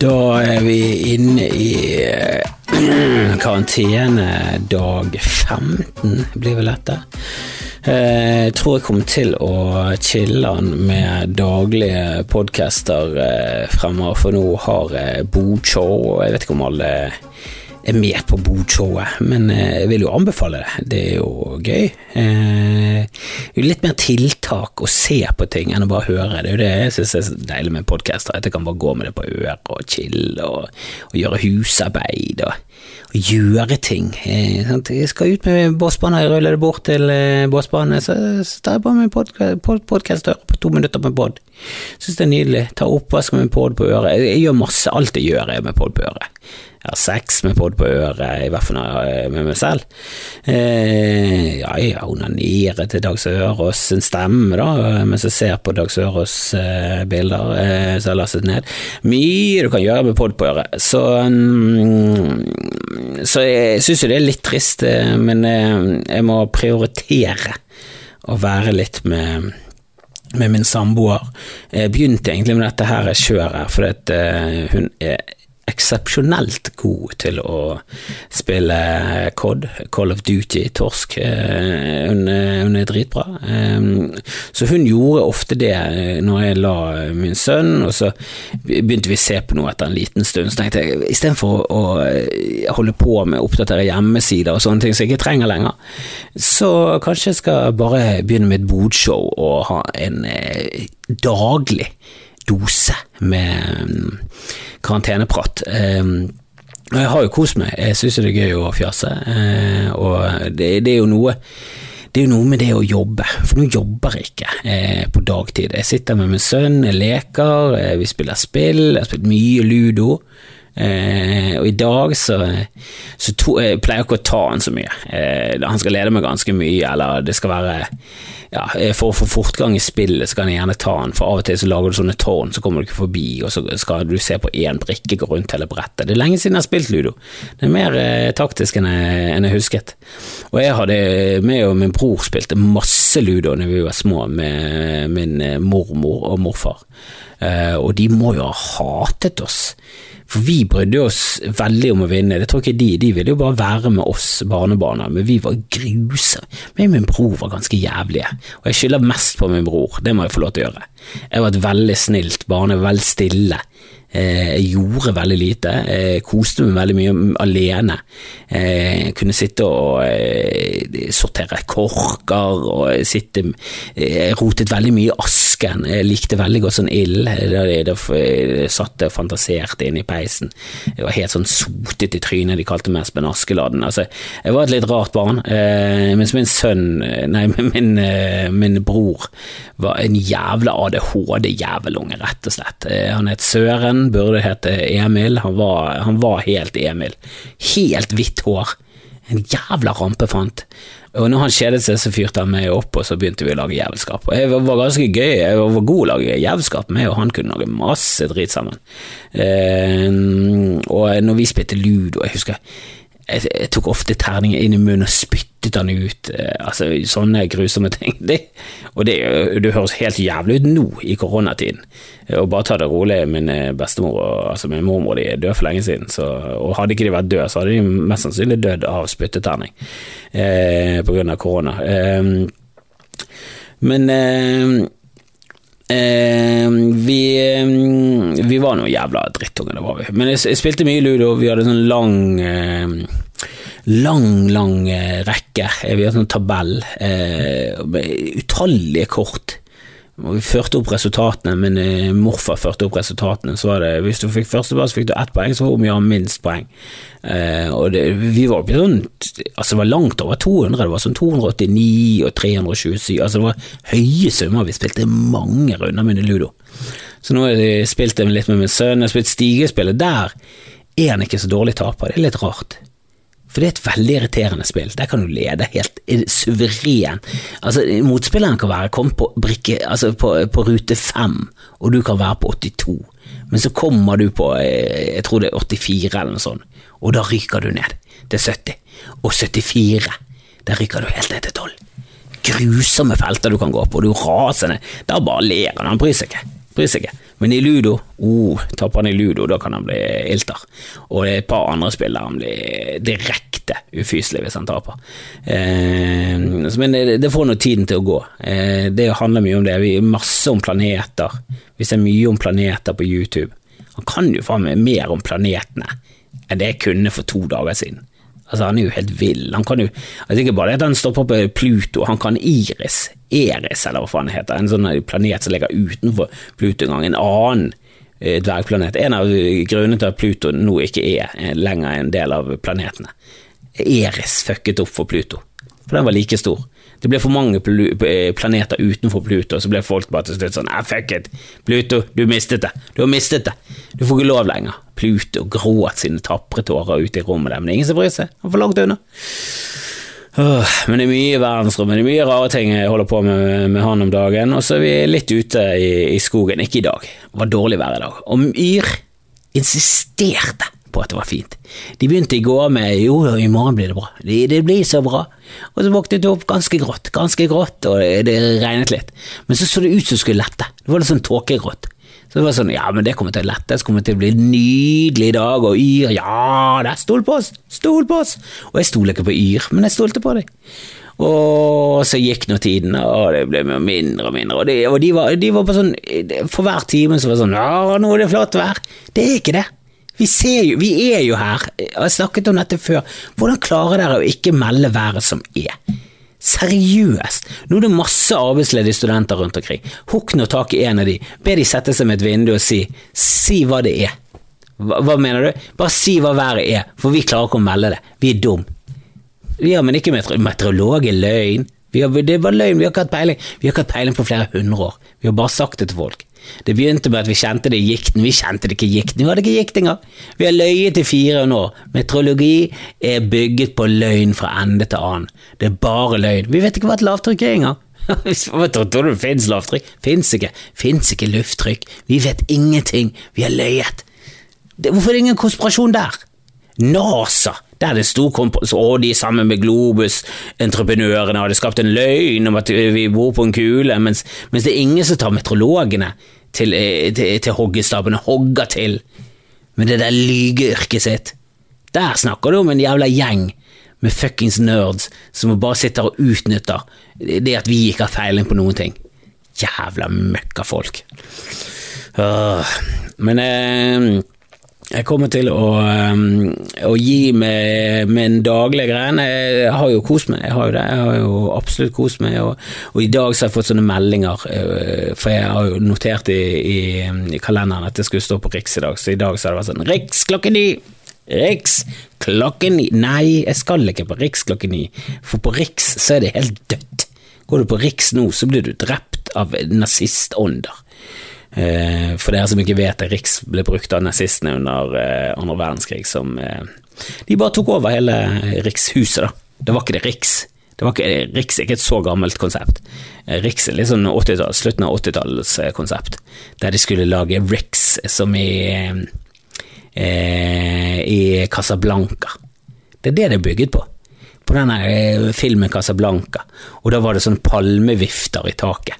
Da er vi inne i karantene dag 15, blir vel dette. Eh, Jeg tror jeg kommer til å chille med daglige podcaster eh, fremover, for nå har Bodshow, og jeg vet ikke om alle er med på Bodshowet, men eh, jeg vil jo anbefale det. Det er jo gøy. Eh, litt mer tiltak å se på ting enn å bare høre. Det er jo det jeg synes er deilig med podcaster, at jeg kan bare gå med det på øret og chille og, og gjøre husarbeid og, og gjøre ting. Eh? Jeg skal ut med båsbanen, jeg ruller det bort til eh, båsbanen, så, tar jeg på meg podkast pod, og hører på to minutter med pod. Syns det er nydelig. Tar oppvask med pod på øret. Jeg, jeg gjør masse, alt jeg gjør er med pod på øret. Jeg har sex med pod på øret, i hvert fall er med meg selv. Eh, ja, jeg onanerer til Dag Sørås sin stemme, da, mens jeg ser på Dag Sørås eh, bilder eh, som har lastet ned. Mye du kan gjøre med pod på øret. Så, mm, så jeg syns jo det er litt trist, eh, men eh, jeg må prioritere å være litt med med min samboer. Jeg begynte egentlig med dette her kjøret fordi hun er eksepsjonelt god til å spille COD, Call of Duty, torsk. Uh, hun, hun, er dritbra. Um, så hun gjorde ofte det når jeg la min sønn, og så begynte vi å se på noe etter en liten stund. Så tenkte jeg istedenfor å holde på med å oppdatere hjemmesider og sånne ting som jeg ikke trenger lenger, så kanskje jeg skal bare begynne med et bodshow og ha en eh, daglig dose med um, karanteneprat. Um, jeg har jo kost meg, jeg syns det er gøy å fjase, uh, og det, det, er jo noe det er jo noe med det å jobbe, for nå jobber jeg ikke eh, på dagtid. Jeg sitter med min sønn, jeg leker, eh, vi spiller spill, jeg har spilt mye ludo. Eh, og i dag så, så to, jeg pleier jeg ikke å ta han så mye. Eh, han skal lede meg ganske mye, eller det skal være ja, For å få fortgang i spillet så kan jeg gjerne ta han, for av og til så lager du sånne tårn, så kommer du ikke forbi, og så skal du se på én brikke gå rundt hele brettet. Det er lenge siden jeg har spilt ludo. Det er mer eh, taktisk enn jeg, enn jeg, husket. Og jeg hadde med og min bror spilte masse ludo da vi var små, med min mormor og morfar, eh, og de må jo ha hatet oss. For vi brydde oss veldig om å vinne, det tror ikke de, de ville jo bare være med oss barnebarna, men vi var grusomme. Men min bror var ganske jævlige, og jeg skylder mest på min bror, det må jeg få lov til å gjøre. Jeg var et veldig snilt barn, veldig stille. Jeg gjorde veldig lite, jeg koste meg veldig mye alene. Jeg kunne sitte og sortere korker og sitte Jeg rotet veldig mye i asken, jeg likte veldig godt sånn ild. Jeg satt og fantaserte inne i peisen. Jeg var helt sånn sotet i trynet, de kalte meg Espen Askeladden. Altså, jeg var et litt rart barn, mens min sønn, nei, min, min bror, var en jævla ADHD-jævelunge, rett og slett. Han het Søren burde hete Emil. Han var, han var helt Emil. Helt hvitt hår. En jævla rampefant. Og når han kjedet seg, så fyrte han meg opp, og så begynte vi å lage jævelskap. Og jeg var ganske gøy, jeg var god å lage jævelskap med, og han kunne lage masse drit sammen. Eh, og når vi spilte ludo, jeg husker jeg, jeg tok ofte terninger inn i munnen og spyttet den ut. Eh, altså Sånne grusomme ting. Det, og det, det, høres helt jævlig ut nå i koronatiden. Og bare ta det rolig. Min bestemor og altså min mormor de er døde for lenge siden. Så, og hadde ikke de vært døde, så hadde de mest sannsynlig dødd av spytteterning eh, av korona. Eh, men eh, Eh, vi, vi, var noen jævla drittunger, det var vi. Men jeg, jeg, spilte mye ludo, vi hadde sånn lang eh, Lang, lang eh, rekke. Vi har sånn tabell med utallige kort. Vi førte opp resultatene, eh, morfar førte opp resultatene. Så var det, Hvis du fikk førsteplass, fikk du ett poeng, så var vi ha minst poeng. Eh, og det, vi var oppe sånn Altså, det var langt over 200, det var sånn 289 og 327. Altså, det var høye summer. Vi spilte mange runder med ludo. Så nå har jeg spilt litt med min sønn, jeg har spilt stigespillet. Der er han ikke så dårlig taper, det er litt rart. For det er et veldig irriterende spill. Der kan du lede helt suveren. Altså, motspilleren kan være kommet på, brikke, altså på, på rute fem, og du kan være på 82. Men så kommer du på jeg tror det er 84 eller noe sånt, og da ryker du ned til 70. Og 74, der ryker du helt ned til 12. Grusomme felter du kan gå på, og du raser ned. Da bare ler han, han bryr seg ikke. Bryr seg ikke. Men i ludo, oh, taper han i ludo, da kan han bli ilter. Og et par andre spill der han blir direkte ufyselig hvis han taper. Eh, men det, det får nå tiden til å gå. Eh, det handler mye om det. Vi er masse om planeter. Vi ser mye om planeter på YouTube. Han kan jo faen meg mer om planetene enn det jeg kunne for to dager siden. Altså, han er jo helt vill. Han kan jo altså Ikke bare det at han stopper på Pluto, han kan Iris. Eris, eller hva faen det heter. En sånn planet som ligger utenfor Pluto en gang. En annen eh, dvergplanet. En av grunnene til at Pluto nå ikke er eh, lenger en del av planetene. Eris fucket opp for Pluto, for den var like stor. Det ble for mange eh, planeter utenfor Pluto, så ble folk bare til slutt sånn ah, fuck it, Pluto, du mistet det, du har mistet det, du får ikke lov lenger. Pluto gråt sine tapre tårer ute i rommet der, men det er ingen som bryr seg, han får langt unna. Men det er mye verdensrom, det er mye rare ting jeg holder på med med han om dagen, og så er vi litt ute i, i skogen, ikke i dag, det var dårlig vær i dag, og Myr insisterte på at det var fint. De begynte i går med jo, i morgen blir det bra, det, det blir så bra, og så våknet det opp ganske grått, ganske grått, og det regnet litt, men så så det ut som det skulle lette, det var litt sånn tåkegrått. Så det var sånn, ja, men det kommer til å lette, det kommer til å bli en nydelig dag, og Yr, ja, det er stol på oss, stol på oss, og jeg stoler ikke på Yr, men jeg stolte på dem. Og så gikk nå tiden, og det ble mindre og mindre, og, de, og de, var, de var på sånn, for hver time så var det sånn, ja, nå er det flott vær, det er ikke det. Vi, jo, vi er jo her, jeg har snakket om dette før, hvordan klarer dere å ikke melde været som er? Seriøst! Nå er det masse arbeidsledige studenter rundt omkring. Hukk nå tak i en av de, be de sette seg med et vindu og si si hva det er. Hva, hva, mener du? Bare si hva været er, for vi klarer ikke å melde det. Vi er dum. Ja, men ikke meteorolog er løgn. Har, det var løgn, vi har ikke hatt peiling. Vi har ikke hatt peiling på flere hundre år. Vi har bare sagt det til folk. Det begynte med at vi kjente det i gikten, vi kjente det ikke i gikten, vi hadde ikke gikt engang. Vi har løyet i 400 år. Meteorologi er bygget på løgn fra ende til annen. Det er bare løgn. Vi vet ikke hva et lavtrykk er engang. Tror du det fins lavtrykk? Fins ikke. Fins ikke lufttrykk. Vi vet ingenting. Vi har løyet. Hvorfor er det ingen konspirasjon der? NASA, der er det stor og de sammen med Globus-entreprenørene hadde skapt en løgn om at vi bor på en kule, mens, mens det er ingen som tar meteorologene til, eh, til, til hoggestabben og hogger til med det der lygeyrket sitt. Der snakker du om en jævla gjeng med fuckings nerds som bare sitter og utnytter det at vi ikke har feiling på noen ting. Jævla møkkafolk. Uh, men uh, jeg kommer til å, um, å gi meg min daglige greiene. Jeg har jo kost meg, jeg har jo det. Jeg har jo absolutt kost meg. Og, og, i dag så har jeg fått sånne meldinger, uh, for jeg har jo notert i, i, i kalenderen at det skulle stå på Riks i dag, så i dag så har det vært sånn Riks klokken ni! Riks klokken ni! Nei, jeg skal ikke på Riks klokken ni, for på Riks så er det helt dødt. Går du på Riks nå, så blir du drept av nazistånder. Eh, for dere som ikke vet det, Riks ble brukt av nazistene under eh, andre verdenskrig som eh, De bare tok over hele Rikshuset, da. Det var ikke det Riks. Det var ikke, Riks er ikke et så gammelt konsept. Riks er litt sånn 80 slutten av 80-tallskonsept, der de skulle lage Riks som i, i Casablanca. Det er det det er bygget på på denne filmen Casablanca, og da var det sånne palmevifter i taket.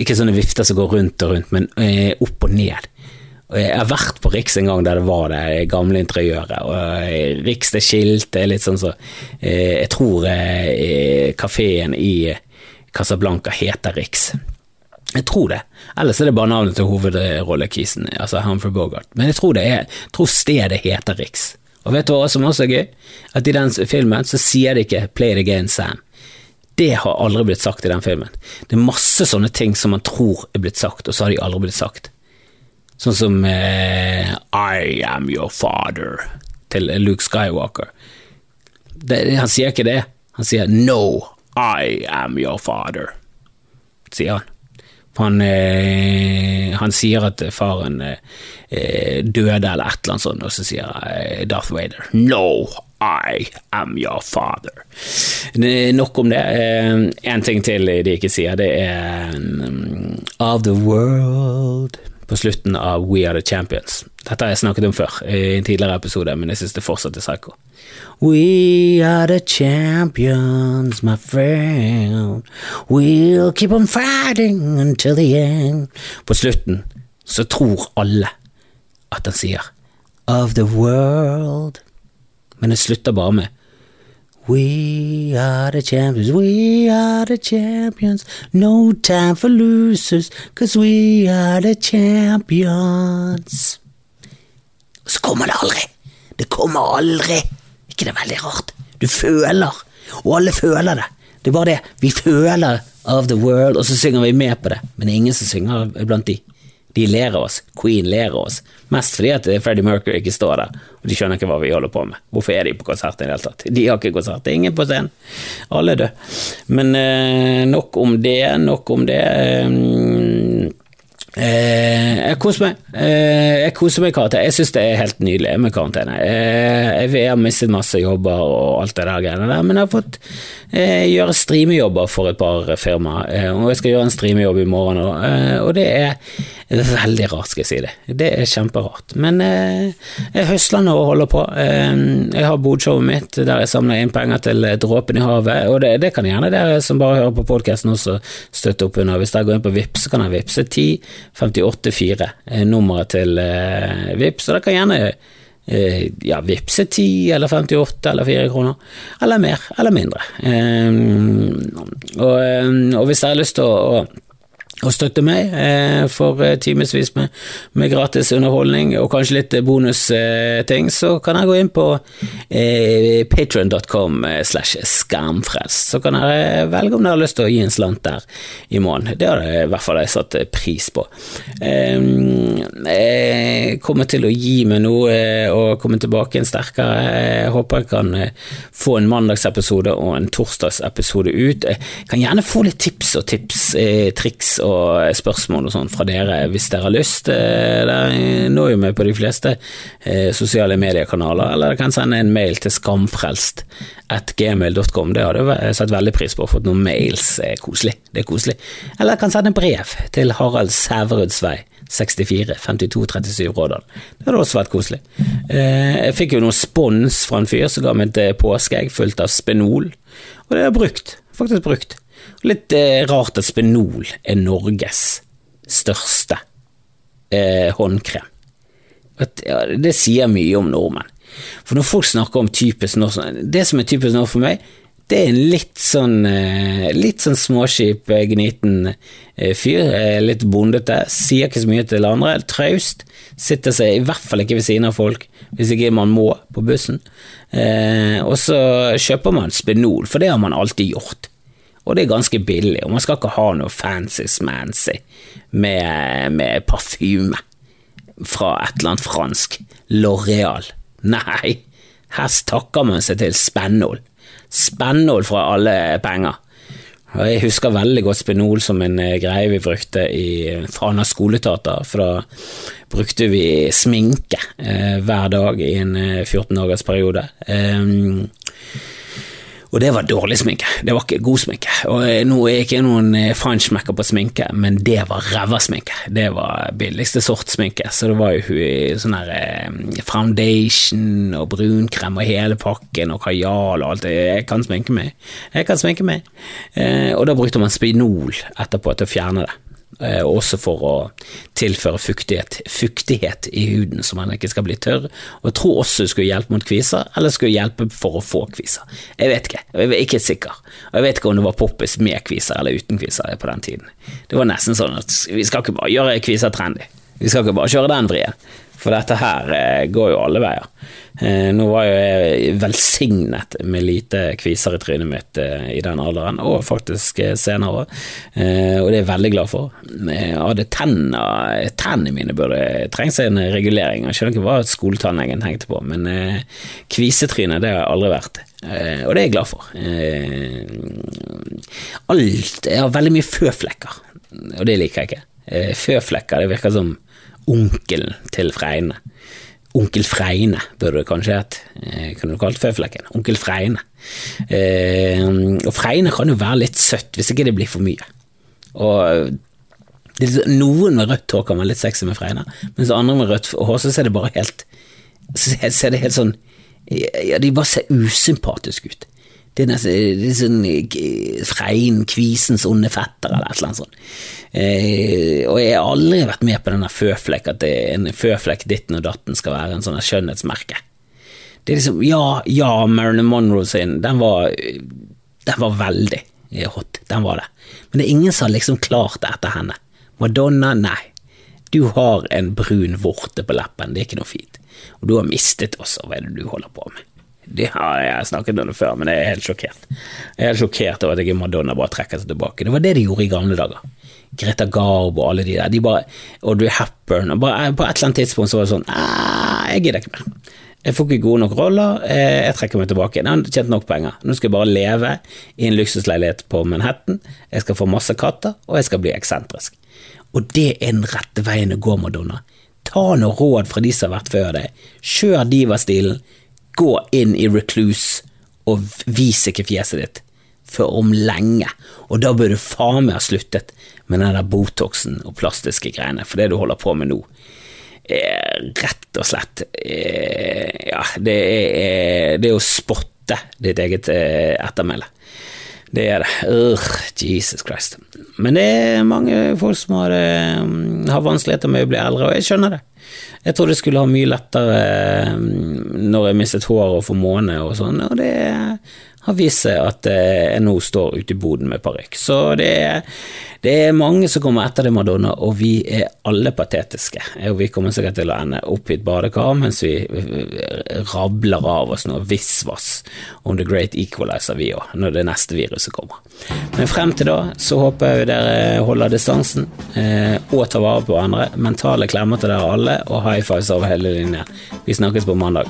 Ikke sånne vifter som går rundt og rundt, men eh, opp og ned. Jeg har vært på Riks en gang der det var det gamle interiøret. og eh, Riks det skiltet er litt sånn så eh, Jeg tror kafeen i Casablanca heter Riks. Jeg tror det. Ellers er det bare navnet til hovedrollekisen, altså Humphrey Bogart. Men jeg tror, det er, jeg tror stedet heter Riks. Og vet du hva som også er gøy? At i den filmen så sier de ikke 'Play it again, Sam'. Det har aldri blitt sagt i den filmen. Det er masse sånne ting som man tror er blitt sagt, og så har de aldri blitt sagt. Sånn som eh, I am your father til Luke Skywalker. Det, han sier ikke det. Han sier No, I am your father, sier han. Han, eh, han, sier at faren eh, døde eller et eller annet sånt, og så sier eh, Darth Vader No, i am your father. Nok om det. En ting til de ikke sier, det er um, Of the world på slutten av We Are The Champions. Dette har jeg snakket om før i en tidligere episode, men jeg synes det fortsatt er psycho. We are the champions, my friend. We'll keep on fighting until the end. På slutten så tror alle at han sier Of the world. Men det slutter bare med We are the champions, we are the champions. No time for losers, cause we are the champions. Og Så kommer det aldri. Det kommer aldri. ikke det er veldig rart? Du føler, og alle føler det. Det er bare det. Vi føler of the world, og så synger vi med på det, men det er ingen som synger blant de. De ler av oss. Queen ler av oss. Mest fordi at Freddie Mercury ikke står der, og de skjønner ikke hva vi holder på med. Hvorfor er de på konsert i det hele tatt? De har ikke konsert, det er ingen på scenen. Alle er døde. Men eh, nok om det, nok om det. Eh, Eh, jeg koser meg. Eh, jeg koser meg i karantene. Jeg syns det er helt nydelig med karantene. Eh, jeg har mistet masse jobber og alt det der greiene der, men jeg har fått eh, gjøre streamejobber for et par firmaer, og jeg skal gjøre en streamejobb i morgen òg, og det er veldig rart, skal jeg si det. Det er kjemperart. Men jeg høsler nå og holder på. jeg har bodshowet mitt der jeg samler inn penger til Dråpen i havet, og det, det kan gjerne dere som bare hører på podkasten også støtte opp under. Hvis dere går inn på Vips, så kan jeg vippse 10 584 nummeret til eh, Vips, så dere kan gjerne eh, ja, vippse 10 eller 58 eller 4 kroner, eller mer eller mindre. Eh, og, og, hvis dere har lyst til å og støtte meg eh, for eh, timevis med, med, gratis underholdning og kanskje litt bonusting, eh, så kan jeg gå inn på eh, patron.com slash skamfrelst. Så kan dere velge om dere har lyst til å gi en slant der i måneden. Det har jeg i hvert fall jeg satt pris på. Eh, jeg kommer til å gi meg noe og komme tilbake en sterkere. Jeg håper jeg kan få en mandagsepisode og en torsdagsepisode ut. Jeg kan gjerne få litt tips og tips, triks og spørsmål og sånn fra dere hvis dere har lyst. Eh, det når jo meg på de fleste eh, sosiale mediekanaler, eller dere kan sende en mail til skamfrelst at gmail.com. Det hadde jeg satt veldig pris på fått få noen mails. Er koselig. Det er koselig. Eller dere kan sende brev til Harald Sæveruds vei. 64 52 37 Rådal. Det hadde også vært koselig. Eh, jeg fikk jo noe spons fra en fyr som ga meg et påskeegg fullt av spenol, og det har jeg brukt. Faktisk brukt. Litt eh, rart at Spenol er Norges største eh, håndkrem. At, ja, det sier mye om nordmenn. For når folk snakker om typisk norsk Det som er typisk norsk for meg, det er en litt sånn eh, litt sånn småskip, eh, gniten eh, fyr. Litt bondete. Sier ikke så mye til andre. Traust. Sitter seg i hvert fall ikke ved siden av folk, hvis ikke man må på bussen. Og så kjøper man Spenol, for det har man alltid gjort og det er ganske billig, og man skal ikke ha noe fancy-smancy med, med parfyme fra et eller annet fransk. Loreal. Nei, her takker man seg til Spennol. Spennol fra alle penger. Og Jeg husker veldig godt Spenol som en eh, greie vi brukte i Fana skoleteater, for da brukte vi sminke eh, hver dag i en eh, 14 dagers periode. Um, og det var dårlig sminke, det var ikke god sminke. Og eh, nå er ikke noen eh, feinschmecker på sminke, men det var ræva sminke. Det var billigste sort sminke, så det var jo sånn her eh, foundation og brunkrem og hele pakken og kajal og alt det. Jeg kan sminke meg. Jeg kan sminke meg. Og da brukte man spinol etterpå til å fjerne det. Eh, også for å tilføre fuktighet, fuktighet, i huden, så man ikke skal bli tørr. Og jeg tror også det skulle hjelpe mot kviser, eller skulle hjelpe for å få kviser. Jeg vet ikke, jeg er ikke sikker. Og jeg vet ikke om det var poppis med kviser eller uten kviser på den tiden. Det var nesten sånn at vi skal ikke bare gjøre kviser trendy, vi skal ikke bare kjøre den vrien. For dette her eh, går jo alle veier. Eh, nå var jo jeg velsignet med lite kviser i trynet mitt eh, i den alderen, og faktisk senere, og det er jeg veldig glad for. Jeg hadde tennene, Tennene mine burde trengt seg en regulering. Jeg skjønner ikke hva skoletannlegen tenkte på, men kvisetryne det har jeg aldri vært. Og det er jeg glad for. Alt Jeg har veldig mye føflekker, og det liker jeg ikke. Føflekker, det virker som onkelen til Freine. Onkel Freine burde det kanskje hett. Eh, kunne du kalt føflekken. Onkel Freine. Eh, og Freine kan jo være litt søtt, hvis ikke det blir for mye. Og Noen med rødt hår kan være litt sexy med Freine, mens andre med rødt hår så ser det bare helt Så ser det helt sånn Ja, de bare ser usympatiske ut. Det er nesten det er sånn eh, Frein, Kvisens onde fetter, eller et eller annet sånt. Eh, og jeg har aldri vært med på denne føflekk, at det en føflekk ditten og datten skal være en sånn skjønnhetsmerke. Det er liksom, ja, ja, Marilyn Monroe sin, den var, den var veldig hot, den var det. Men det er ingen som har liksom klart det etter henne. Madonna, nei. Du har en brun vorte på leppen, det er ikke noe fint. Og du har mistet også, hva er det du holder på med? Det har jeg snakket om det før, men jeg er helt sjokkert. Jeg er helt sjokkert over at ikke Madonna bare trekker seg tilbake. Det var det de gjorde i gamle dager. Greta Garbo og alle de der. De bare, Audrey Hepburn og bare, På et eller annet tidspunkt så var det sånn Jeg gidder ikke mer. Jeg får ikke gode nok roller, jeg trekker meg tilbake. Jeg har tjent nok penger. Nå skal jeg bare leve i en luksusleilighet på Manhattan, jeg skal få masse katter, og jeg skal bli eksentrisk. Og det er den rette veien å gå, Madonna. Ta noe råd fra de som har vært før deg. Kjør diva-stilen, gå inn i recluse og vis ikke fjeset ditt før om lenge, og da bør du faen meg ha sluttet med den der Botoxen og plastiske greiene, for det du holder på med nå, er rett og slett er, Ja, det er, det er å spotte ditt eget eh, ettermæle. Det er det. Urgh, Jesus Christ. Men det er mange folk som har, eh, har vanskeligheter med å bli eldre, og jeg skjønner det. Jeg trodde jeg skulle ha mye lettere eh, når jeg mistet håret og får måne og sånn, og det har vist seg at eh, jeg nå står ute i boden med parykk. Så det er, det er, mange som kommer etter det, Madonna, og vi er alle patetiske. Og vi kommer sikkert til å ende opp i et badekar mens vi eh, rabler av oss noe visvas om the great equalizer, vi òg, når det neste viruset kommer. Men frem til da så håper jeg dere holder distansen eh, og tar vare på hverandre. Mentale klemmer til dere alle, og high fives over hele linja. Vi snakkes på mandag.